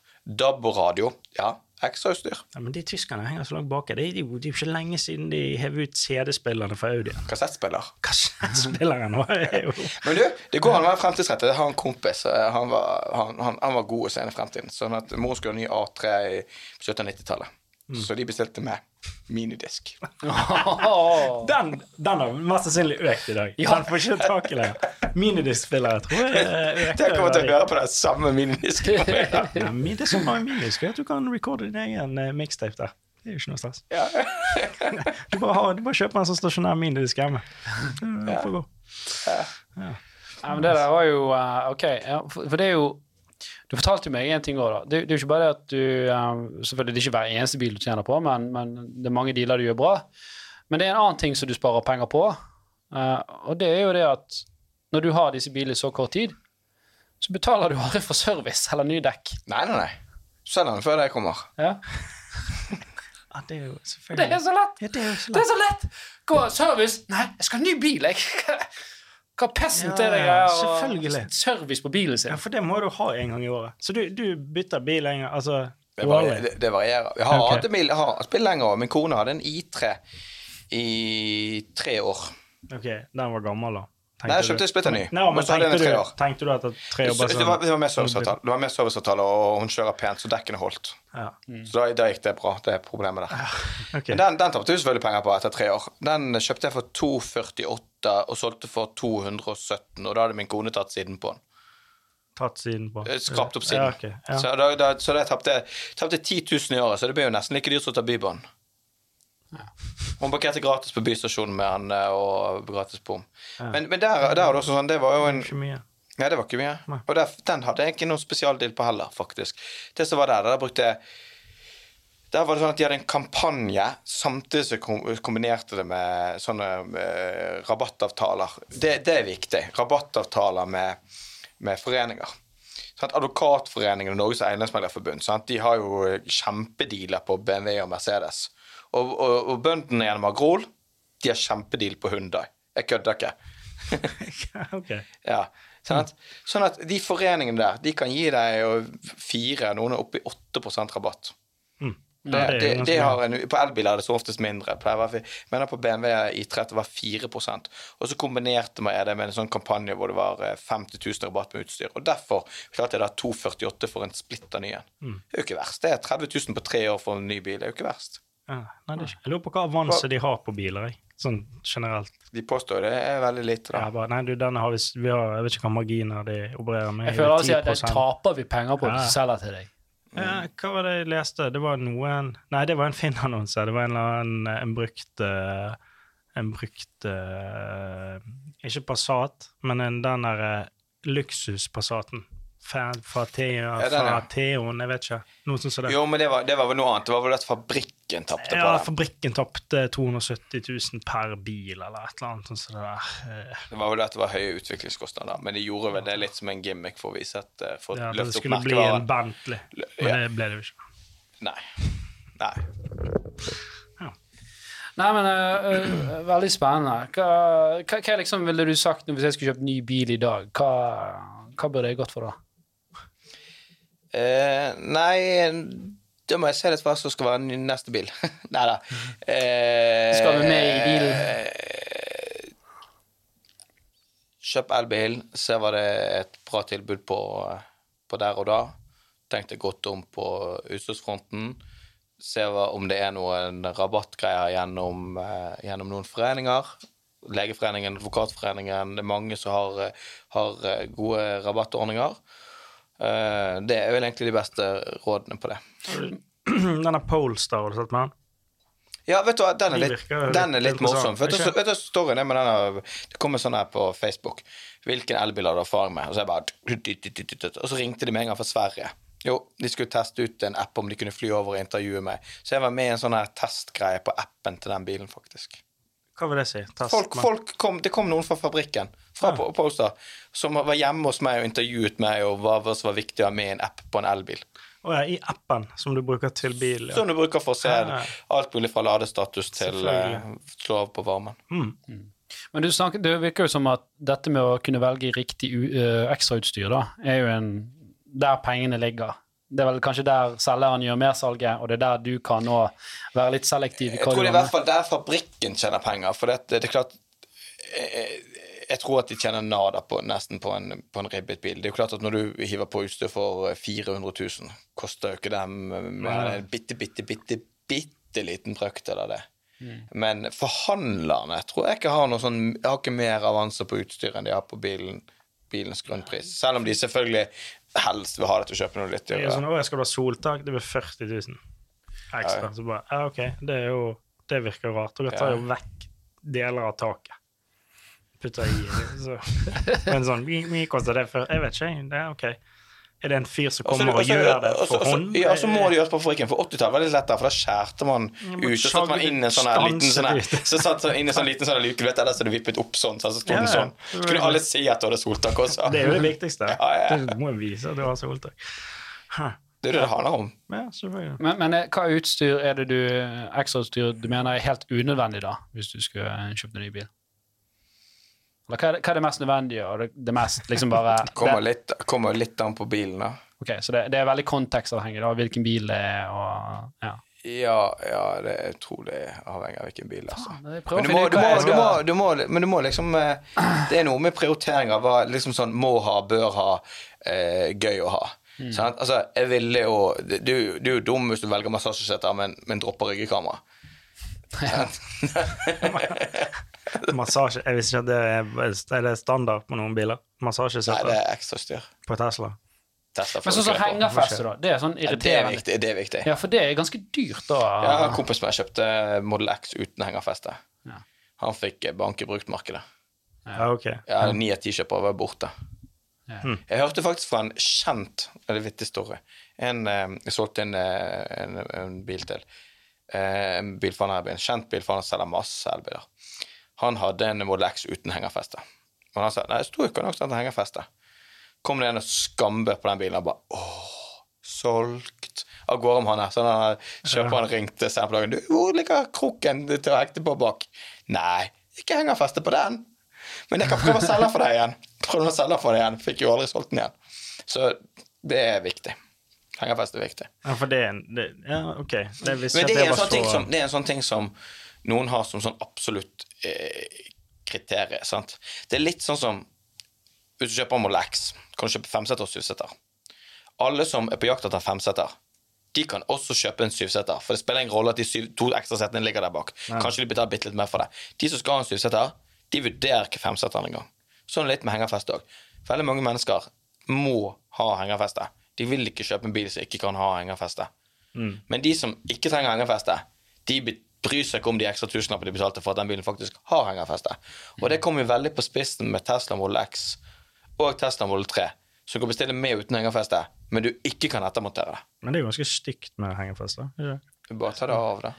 Radio, ja, ekstrautstyr. Ja, men de tyskerne henger så langt bak. Det er jo det er jo ikke lenge siden de hev ut CD-spillerne fra Audi. Kassettspiller. Kassettspilleren òg er jo Men du, det går an å være fremtidsrettet. Jeg har en kompis. eh, Han var, han, han, han var god å se inn i fremtiden. Sånn at mor skulle ha ny A3 i- på 17- og 90-tallet. Mm. Så de bestilte med minidisk. [laughs] Den, den har mest sannsynlig økt i dag. Den får ikke tak i lenger. Minidiskspillere tror [laughs] jeg eh, økte. Jeg kommer til å høre på den samme minidisken. [laughs] Ja, det er så mange minidisker at du kan recorde din egen eh, mixtape der. Det er jo ikke noe stress. Ja. Du bare, har, du bare kjøper en sånn stasjonær minidisk hjemme. Det får gå. Ja, men det der var jo uh, OK. Ja, for, for det er jo Du fortalte jo meg en ting òg, da. Det, det er jo ikke bare det at du um, Selvfølgelig det er ikke hver eneste bil du tjener på, men, men det er mange dealer du gjør bra. Men det er en annen ting som du sparer penger på, uh, og det er jo det at når du har disse bilene i så kort tid, så betaler du aldri for service eller nye dekk. Nei, nei, nei. Selger den før det kommer. Ja. [laughs] Ja, det er jo Det selvfølgelig er så lett! Ja, det er jo så Det er så lett! Gå service Nei, jeg skal ha ny bil, jeg. [laughs] Hva pesten Ja, til deg ja, er selvfølgelig. service på bilen sin? Ja, for det må du ha en gang i året. Så du, du bytter bil en gang, altså Det, varierer. det, det varierer. Jeg har okay. hatt en bil, jeg har spilt lenger òg. Min kone hadde en I3 i tre år. Ok, den var gammel, da. Nei, jeg kjøpte splitter ny, Nei, men tenkte, du, tenkte du at tre år bare sånn? var, det var det var med serviceavtale, og hun kjører pent, så dekkene holdt. Ja. Så da, da gikk det bra. Det problemet der. [laughs] Ok. Men den, den tapte du selvfølgelig penger på etter tre år. Den kjøpte jeg for 248 og solgte for 217, og da hadde min kone tatt siden på den. Tatt siden på. Eh, Skrapt opp siden. Ja, okay. ja. Så da, da, så da tapte jeg 10 000 i året, så det ble jo nesten like dyrt som å ta Bybanen. Hun parkerte gratis på bystasjonen med han og gratis bom. Men, men der, der var det også sånn, det var jo en Ikke mye. Nei, det var ikke mye. Nei. Og der, den hadde jeg ikke noen spesialdeal på heller, faktisk. Det som var der, der brukte jeg Der var det sånn at de hadde en kampanje, samtidig som kom, kombinerte det med sånne eh, rabattavtaler. Det, det er viktig. Rabattavtaler med, med foreninger. Sånn, Advokatforeningen og Norges Eiendomsmeglerforbund sånn, de har jo kjempedealer på BMW og Mercedes. Og, og, og bøndene gjennom Agrol de har kjempedeal på Hundai. Jeg kødder ikke. [laughs] ok. Ja, sant? Sånn at de foreningene der, de kan gi deg jo fire, noen er oppe i 8% rabatt. Mm. Det, Ja, det, er det har en, på elbiler er det så oftest mindre. Det å Jeg mener på BMW i30 var 4 Og så kombinerte man det med en sånn kampanje hvor det var eh, 50 000 rabatt med utstyr. Og derfor klarte jeg da 248 for en splitter ny en. Mm. Det er jo ikke verst. Det er 30 000 på tre år for en ny bil. Det er jo ikke verst. Ja, nei, det er ikke. Jeg lurer på hva avanse de har på biler, jeg. Sånn generelt. De påstår det er veldig lite, da. Ja, bare, nei, du, denne har vi, vi har, jeg vet ikke hva marginer de opererer med. Jeg føler altså at det taper vi penger på vi selger til deg. Ja, hva var det jeg leste? Det var noen Nei, det var en Finn-annonse. Det var en annen en brukt eh, En brukt eh, Ikke Passat, men en, den derre luksus-Passaten. Fra, fra, Theo, Ja, fra. Theon, jeg vet ikke. Noe sånt som det. Jo, men det var, det var vel noe annet. Det var vel at fabrikken tapte på Ja, fabrikken tapte 270 000 per bil, eller et eller annet sånt som det der. Eh, Det var vel at det var høye utviklingskostnader, men de gjorde vel det litt som en gimmick for å vise at eh, for å Ja, det løfte opp skulle bli en. Bentley, men Ja. det ble det jo ikke. Nei. Nei. Nei, men uh, Veldig spennende. Hva, hva, hva liksom ville du sagt hvis jeg skulle kjøpt ny bil i dag? Hva, hva burde jeg gått for da? Eh, nei, da må jeg se litt hva som skal være neste bil. [laughs] nei da. Eh, Skal vi med i bilen? eh, Kjøp elbil, se hva det et bra tilbud på, på der og da. Tenk deg godt om på utstyrsfronten. Se om det er noen rabattgreier gjennom, eh, gjennom noen foreninger. Legeforeningen, Advokatforeningen, det er mange som har, har gode rabattordninger. Eh, det er vel egentlig de beste rådene på det. [clears throat] Denne Polestar, har du sett med den? Ja, vet du hva, den er litt, den er litt morsom. Vet du, vet du storyen er med denne Det kommer sånn her på Facebook. Hvilken elbil har du erfaring med? Og så, bare, og så ringte de med en gang fra Sverige. Jo, de skulle teste ut en app om de kunne fly over og intervjue meg. Så jeg var med i en sånn her testgreie på appen til den bilen, faktisk. Hva vil det si? Test, Folk, folk kom, det kom noen fra fabrikken, fra Ja. Polestar, som var hjemme hos meg og intervjuet meg og hva hva som var viktig å ha med i en app på en elbil. Oh, ja, I appen som du bruker til bil. Ja. Som du bruker for å se Ja. alt mulig fra ladestatus til eh, slå av på varmen. Mm. Men du snakker, Det virker jo som at dette med å kunne velge riktig u- øh, ekstrautstyr da, er jo en, der pengene ligger. Det er vel kanskje der selgeren gjør mersalget, og det er der du kan nå være litt selektiv. Jeg tror det er i hvert fall der fabrikken tjener penger. For det, det er klart jeg, jeg tror at de tjener nada på, nesten på en, på en ribbet bil. Det er jo klart at når du hiver på utstyr for 400 000, koster jo ikke dem mer enn en bitte, bitte, bitte, bitte liten brøkt av det. Men forhandlerne tror jeg ikke har noe sånn Har ikke mer avanser på utstyr enn de har på bilen, bilens grunnpris. Selv om de selvfølgelig helst vil ha det til å kjøpe noe litt Det er dyrere. sånn, å, jeg skal ha soltak, det blir 40 000 ekstra. Så bare, ja, ok, det jo Det virker rart. Og jeg tar jo vekk deler av taket. Putter i. Så. Men sånn Hvor koster det for Jeg vet ikke, det er ok. Er det en fyr som kommer og og gjør det for også, hånd? Ja, så må det gjøres på fabrikken. For 80-tallet var det litt lettere, for da skjærte man ut. Så satte man inn en sånn liten sånn Så satte man inn en sånn liten sånn luke, du vet, der så det vippet opp sånn, så sto den sånn. Så kunne alle si at du hadde soltak også. Det er jo det viktigste. [laughs] Ja, ja. Du må jo vise at du har soltak. Huh. Det er det det handler om. Ja. Men, men eh, hva utstyr er det du ekstrautstyr du mener er helt unødvendig, da, hvis du skulle eh, kjøpt en ny bil? Hva er det, hva er det mest nødvendige, og det, det mest liksom bare [laughs] Kommer litt, kommer litt an på bilen, da. Ok, Så det, det er veldig kontekstavhengig, da, hvilken bil det er, og ja. Ja, ja det, jeg tror det avhenger av hvilken bil, altså. Men du må, du, må, du, må, du, må, men du må liksom eh, Det er noe med prioriteringer. Hva liksom sånn må ha, bør ha, eh, gøy å ha. Mm. Sant? Altså, jeg ville jo Du, du er jo dum hvis du velger massasjeseter, men, men dropper ryggekamera. [laughs] [laughs] Massasje Jeg visste ikke at det er, er standard på noen biler. Nei, det er ekstrastyr. på Tesla. Tesla Men sånn som det hengerfeste, da. Det er sånn Ja, det er viktig. Det er viktig. Ja, for det er ganske dyrt, da. Har en kompis meg kjøpte Model X uten hengerfeste. Ja. Han fikk bank i bruktmarkedet. Ja, ok. Ja, Ni av ti kjøpere var borte. Ja. Jeg hørte faktisk fra en kjent eller vittig story. En, eh, jeg solgte en, eh, en, en bil til. Eh, En bilforhandler, en kjent bilforhandler selger masse elbiler. Han hadde en Model X uten hengerfeste. Og han sa nei, jeg sto ikke nok til hengerfeste. Kom det en og skambød på den bilen og bare åh, solgt. Av gårde med han her. Så han kjøperen ringte senere på dagen. Du, hvor ligger krukken til å hekte på bak? Nei, ikke hengerfeste på den. Men jeg kan prøve å selge for deg igjen. [laughs] Prøvde å selge for deg igjen. Fikk jo aldri solgt den igjen. Så det er viktig. Hengerfeste er viktig. Ja, for det er en det, Ja, ok. Det, Men det er, sånn så- som, det er en sånn ting som noen har som sånn absolutt eh, kriterium. Sant? Det er litt sånn som hvis du kjøper Molex, Model X, kan du kjøpe femseter og syvseter. Alle som er på jakt etter femseter, de kan også kjøpe en syvseter. For det spiller ingen rolle at de syv, to ekstra setene ligger der bak. Kanskje de betaler bitte litt mer for det. De som skal ha en syvseter, de vurderer ikke femseteren engang. Sånn litt med hengerfeste òg. Veldig mange mennesker må ha hengerfeste. De vil ikke kjøpe en bil som ikke kan ha hengerfeste. Men de som ikke trenger hengerfeste, de bryr seg ikke om de ekstra tusenlappene de betalte for at den bilen faktisk har hengerfeste. Og det kommer jo veldig på spissen med Tesla Model X og Tesla Model 3, som kan bestille med uten hengerfeste, men du ikke kan ettermontere det. Men det er jo ganske stygt med hengerfeste. ikke? Du bare tar det av det.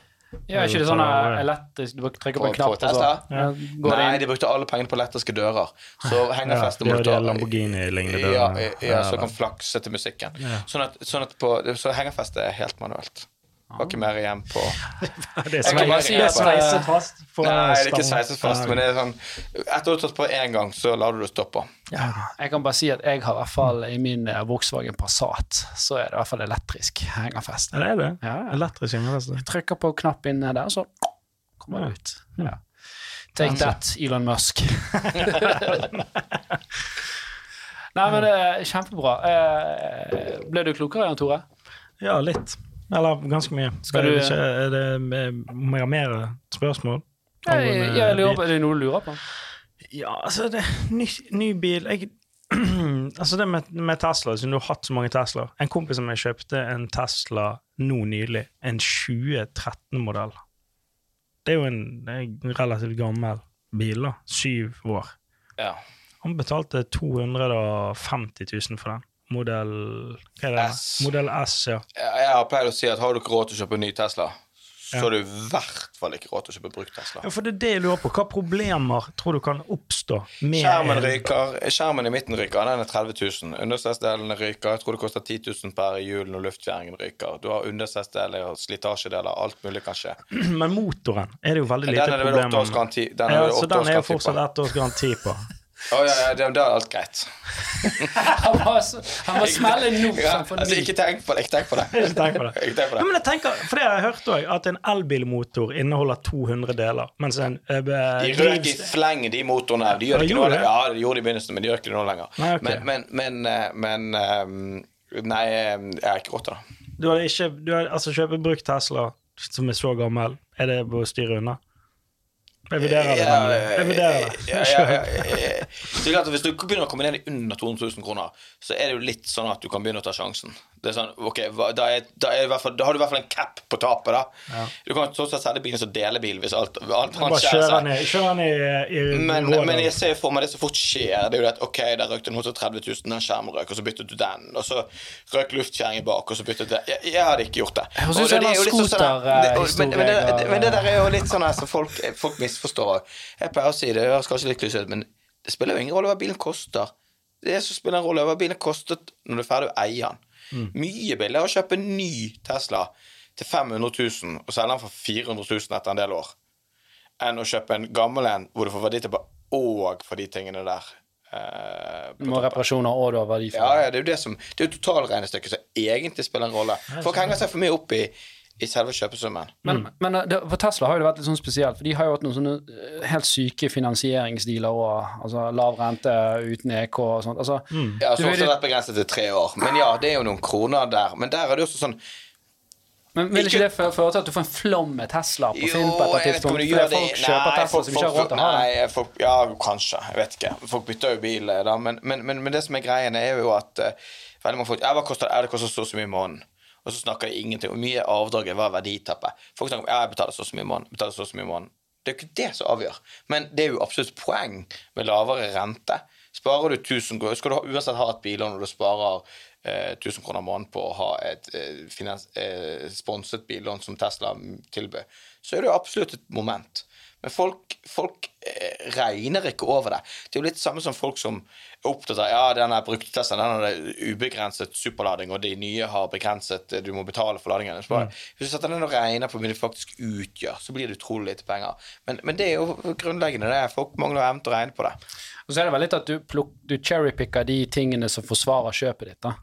Ja, er ikke det sånn elektrisk Du trykker på en knapp, og så ja, går det Nei, de brukte alle pengene på elektriske dører. Så hengerfeste ja, må har du de ta Lamborghini-lignende ja, ja, Ja, så da. kan flakse til musikken. Ja. Sånn at, sånn at på, så hengerfeste er helt manuelt. Har ikke mer igjen på [laughs] Det er Jeg sveiset fast. Nei, det er ikke sveiset fast, men det er sånn Etter du har tatt på én gang, så lar du det stoppe. Ja, Jeg kan bare si at jeg har i hvert fall i min eh, Volkswagen Passat, så er det i hvert fall elektrisk hengerfest. Ja, det er det. Ja, ja. Elektrisk hengerfeste. Trykker på knapp inne der, så kommer det ut. Ja. Take that, Elon Musk. [laughs] Nei, men det er kjempebra. Eh, Ble du klokere, Jan Tore? Ja, litt. Eller ganske mye. Skal du- ikke, er det må jeg ha mer spørsmål? Jeg, Angående jeg lurer på, er det noe du lurer på? Ja, altså, det ny, ny bil jeg, [clears throat] Altså, det med, med Tesla, siden du har hatt så mange Teslaer En kompis av meg kjøpte en Tesla nå nylig, en 2013-modell. Det er jo en, en relativt gammel bil, da. Syv år. Ja. Han betalte 250 000 for den. Modell Hva er det? S. Modell S, ja. Jeg pleid å si at har du ikke råd til å kjøpe en ny Tesla, så Ja. har du i hvert fall ikke råd til å kjøpe brukt Tesla. ja. For det er det jeg lurer på. Hva problemer tror du kan oppstå med Skjermen ryker, skjermen i midten ryker, den er 30 000. Understegsdelene ryker, jeg tror det koster 10 000 per hjul når luftfjæringen ryker. Du har understegsdeler og slitasjedeler, alt mulig kan skje. [clears throat] Men motoren er det jo veldig Den lite er det vel problemer med. den er Ja, det så åtte den er jo fortsatt ett års garanti på. [laughs] Å ja, ja, det- da er alt greit. [laughs] Han må, han må smelle nå Ja, altså, ikke tenk på det. Ikke tenk på det. [laughs] Ikke tenk på det. Ikke tenk på Ja, men jeg tenker, for det har jeg hørt òg, at en elbilmotor inneholder 200 deler, mens en eh, De røk i fleng, de motorene. De gjør Ja, det ikke gjorde nå. det? Ja, de gjorde det i begynnelsen, men de gjør ikke det nå lenger. Nei, okay. Men, men, men, eh, men eh, Nei, eh, jeg har ikke råd til det. Du har ikke du har, Altså, kjøpe brukt Tesla som er så gammel, er det å styre unna? Jeg vurderer det. Jeg vurderer det. Ja, ja, ja, ja, Hvis du begynner å komme ned i under 200 000 kroner, så er det jo litt sånn at du kan begynne å ta sjansen. Det er sånn, ok, da, er, da, er hvert fall, da har du i hvert fall en cap på tapet, da. Du kan sånn sett selge bilen som delebil hvis alt, alt annet skjer seg. ned, kjøre ned i, i Men, men jeg ser for meg det så fort skjer. Det er jo det at ok, der røk det 130 000, den skjermen røk, og så byttet du den. Og så røk luftkjerringen bak, og så byttet du den. Jeg, jeg hadde ikke gjort det. Jeg synes det det er jo litt sånn sånn det- og- men, men, det, men det der er jo litt sånn her som folk, folk misforstår. Jeg pleier å si det, det høres kanskje litt klisjé ut, men det spiller jo ingen rolle hva bilen koster. Det som spiller en rolle, er hva bilen kostet når du er ferdig å eie den. Mye billigere å kjøpe en ny Tesla til 500 000 og selge den for 400 000 etter en del år, enn å kjøpe en gammel en hvor du får verdi tilbake og for de tingene der. eh, Du må reparasjoner og du har verdi for ja, ja, det er jo det som Det er jo totalregnestykket som egentlig spiller en rolle. Folk henger seg for mye opp i, i selve kjøpesummen. Men, men uh, det, for Tesla har jo det vært litt sånn spesielt, for de har jo hatt noen sånne uh, helt syke finansieringsdealer og altså lav rente uten EK og sånt. Altså, Ja, så også vært begrenset til tre år. Men ja, det er jo noen kroner der. Men der er det også sånn men vil ikke ikke- det føre til at du får en flom med Tesla på Finn på et jeg vet ikke om tidspunkt? du Fordi gjør det folk kjøper Tesla som ikke har råd til å ha den? Nei, folk, ja, kanskje. Jeg vet ikke. Folk bytter jo bil, da. Men, men, men, men det som er greien, er jo at uh, veldig mange folk Ja, det? Ja, det koster så og så mye i måneden. Og så snakker de ingenting om mye avdraget var verditappet. Folk snakker om ja, jeg betaler så mye i måneden. Betaler så mye i måneden. Det er jo ikke det som avgjør. Men det er jo absolutt poeng med lavere rente. Sparer du 1000 kroner Skal du ha, uansett ha et billån når du sparer eh, 1000 kroner måneden på å ha et eh, finans, eh, sponset billån som Tesla tilbød, så er det jo absolutt et moment. Men folk, folk eh, regner ikke over det. Det er jo litt samme som folk som er opptatt av ja, denne bruktetesten den har ubegrenset superlading, og de nye har begrenset eh, Du må betale for ladingen. Så bare, Hvis du setter den og regner på hvor mye det faktisk utgjør, så blir det utrolig lite penger. Men, men det er jo grunnleggende. det er Folk mangler evne til å regne på det. Og så er det vel litt at du, pluk, du cherrypicker de tingene som forsvarer kjøpet ditt. da.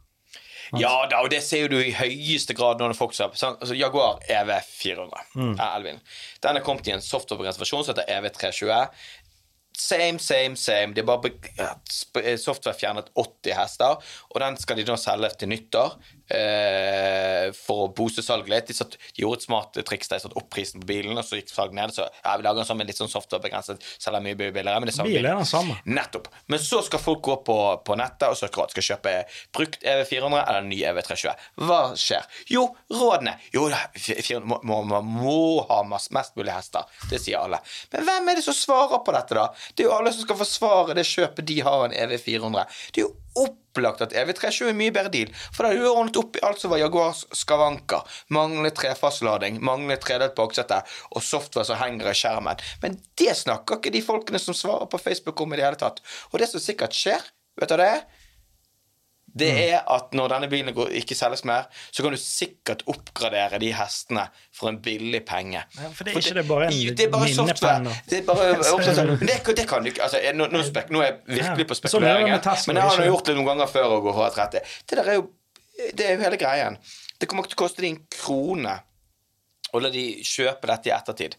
Ja da, og det ser du i høyeste grad når du ser på altså Jaguar EV 400. mm. Den er kommet i en softwarebegrenset versjon som heter EV 320. Same, same, same. De har bare eh, software fjernet 80 hester, og den skal de nå selge til nyttår eh, for å booste salget litt. De, satt, de gjorde et smart triks der de satte opp prisen på bilen, og så gikk salget ned. Så ja, vi lager en sånn med litt sånn softwarebegrenset, selger mye billigere. Men det samme Bil bil. er den samme. Nettopp. Men så skal folk gå på, på nettet og søke råd. Skal kjøpe brukt E EV400 eller ny E EV320. Hva skjer? Jo, rådene. Jo, da, f- 400 må, må, man må ha mest mulig hester. Det sier alle. Men hvem er det som svarer på dette, da? Det er jo alle som skal forsvare det kjøpet de har av en EV400. Det er jo opplagt at EV320 er en mye bedre deal. For da har du ordnet opp i alt som var Jaguars skavanker. Mangler trefastlading, mangler tredelt baksete og software som henger i skjermen. Men det snakker ikke de folkene som svarer på Facebook om i det hele tatt. Og det som sikkert skjer, vet du hva det er? Det er at når denne bilen går, ikke selges mer, så kan du sikkert oppgradere de hestene for en billig penge. Ja, for det er ikke det bare en det er bare software. minnepenn Det er bare [laughs] Men det, det kan du ikke altså, nå, nå, spek, nå er jeg virkelig Ja, på sånn er spekuleringen, Tesla, men jeg har nå gjort det noen ganger før hatt rett i. Det der er jo Det er jo hele greien. Det kommer ikke til å koste deg en krone å la de kjøpe dette i ettertid.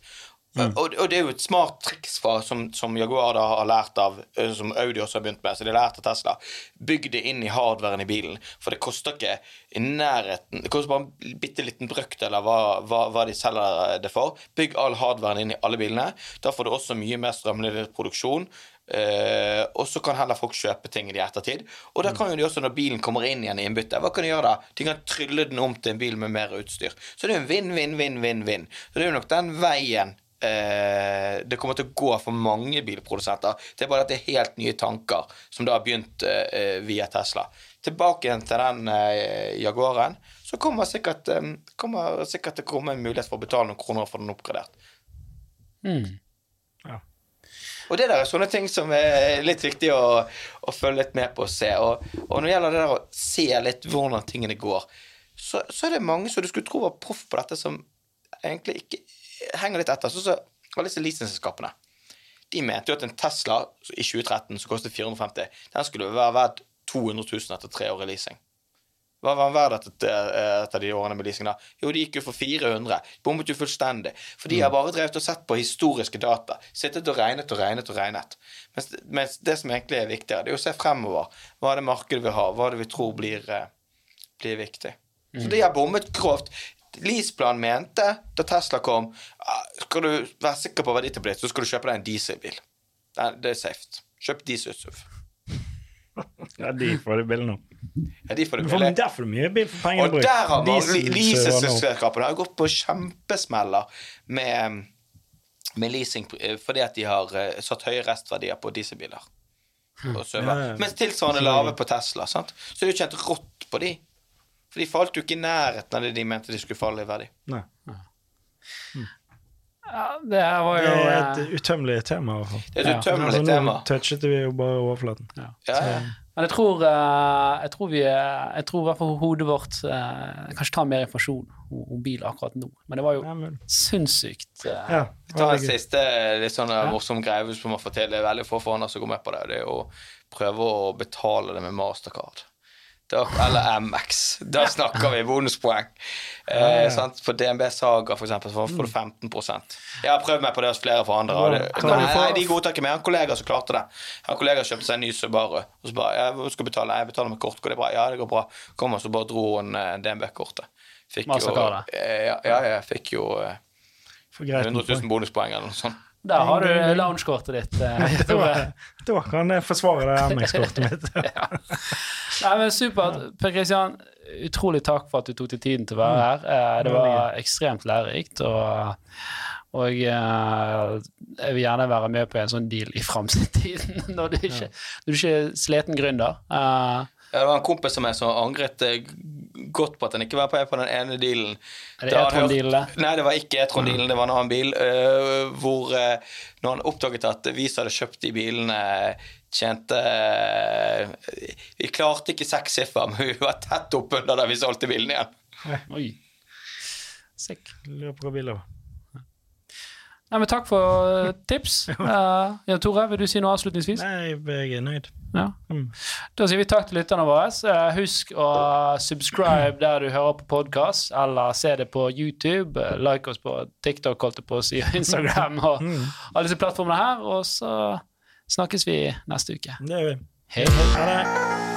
Mm. Og, og det er jo et smart triks fra, som, som Jaguar da har lært av, som Audi også har begynt med, så de har lært av Tesla. Bygg det inn i hardwaren i bilen, for det koster ikke i nærheten Det koster bare en bitte liten brøkdel av hva, hva, hva de selger det for. Bygg all hardwaren inn i alle bilene. Da får du også mye mer strømlinjet produksjon. Eh, og så kan heller folk kjøpe ting i ettertid. Og da kan jo de også, når bilen kommer inn igjen i innbytte, hva kan de gjøre da? De kan trylle den om til en bil med mer utstyr. Så det er jo en vinn, vinn, vinn, vinn. Så det er jo nok den veien eh, det kommer til å gå for mange bilprodusenter. Det er bare at det er helt nye tanker som da har begynt eh, via Tesla. Tilbake igjen til den eh, Jaguaren, så kommer sikkert, eh, kommer sikkert til å komme en mulighet for å betale noen kroner for den oppgradert. Mm. Ja. Og det der er sånne ting som er litt viktig å, å følge litt med på og se. Og, og når det gjelder det der å se litt hvordan tingene går, så, så er det mange som du skulle tro var proff på dette, som egentlig ikke henger litt etter. Så, så alle disse leasingselskapene. De mente jo at en Tesla i 2013 som kostet 450, den skulle være verdt 200 000 etter tre år i leasing. Hva var den verdt etter, etter de årene med leasing? da? Jo, de gikk jo for 400. Bommet jo fullstendig. For de har bare drevet og sett på historiske data. Sittet og regnet og regnet og regnet. Mens, mens det som egentlig er viktigere, det er å se fremover. Hva er det markedet vil ha? Hva er det vi tror blir, eh, blir viktig? Så de har bommet grovt. Leaseplan mente da Tesla kom ah, Skal du være sikker på verdien på ditt, så skal du kjøpe deg en dieselbil. Det er, det er safe. Kjøp diesel-SUV. Ja, de får det bildet nå. Ja, de får det billig. der får du mye bil for pengene Og der har man leasingselskapene har gått på kjempesmeller med, med leasing eh, fordi at de har eh, satt høye restverdier på dieselbiler. Og ja, Ja, ja. Mens tilsvarende lave på Tesla. Sant? Så det er jo tjent rått på de. For de falt jo ikke i nærheten av det de mente de skulle falle i verdi. Nei. Ja, det her var Det er eh, et utømmelig tema, i hvert fall. Det er et utømmelig ja. tema. Nå touchet vi jo bare overflaten. ja. Ja. Men jeg tror, eh, jeg tror vi er- Jeg tror i hvert fall hodet vårt eh, kanskje tar mer informasjon om, bil akkurat nå. Men det var jo Ja, men, sinnssykt eh, ja, tar en siste litt sånn eh, morsom greie hvis man får til. Det er veldig få faner som går med på det. Det er å prøve å betale det med Mastercard. Da, eller MX. Da snakker vi bonuspoeng. Eh, ja. sant? På DNB Saga for eksempel, så får du 15 Jeg har prøvd meg på det hos flere for andre. Det, nei, nei, de godtar ikke mer. Jeg har en kollega som klarte det. Jeg har en kollega som kjøpte seg en ny Subaru. Og så bare jeg skal betale?' 'Jeg betaler med kort.' Går det bra? Ja, det går bra. Kom, og så bare dro hun eh, DNB-kortet. Fikk jo eh, Ja, ja, jeg fikk jo eh, 100 000 bonuspoeng eller noe sånt. Der har du loungekortet ditt. eh, [laughs] Da, da kan jeg forsvare det MX-kortet mitt. [laughs] Nei, men Supert. Per Kristian, utrolig takk for at du tok deg tiden til å være her. Eh, Det var ekstremt lærerikt. Og, og eh, jeg vil gjerne være med på en sånn deal i framtiden, [laughs] når du ikke, når du ikke er sliten gründer. Ja, det var en kompis av meg som angret eh, godt på at han ikke var på den ene dealen. Er det E-tron-dealen, det? Nei, det var ikke E-tron-dealen, det var en annen bil. Uh, hvor uh, når han oppdaget at vi som hadde kjøpt de bilene, tjente uh, Vi klarte ikke seks siffer, men vi var tett oppunder da vi solgte bilen igjen. [laughs] Oi. sikk, Lurer på hva bilen var. Nei, men takk for tips. [laughs] Uh, ja, Tore, vil du si noe avslutningsvis? Nei, jeg er nøyd. Ja. Mm. Da sier vi takk til lytterne våre. Eh, Husk å subscribe der du hører på podkast, eller se det på YouTube. Eh, Like oss på TikTok, holdt jeg på å si, Instagram og alle disse plattformene her. Og så snakkes vi neste uke. Det gjør vi. Hei, hei.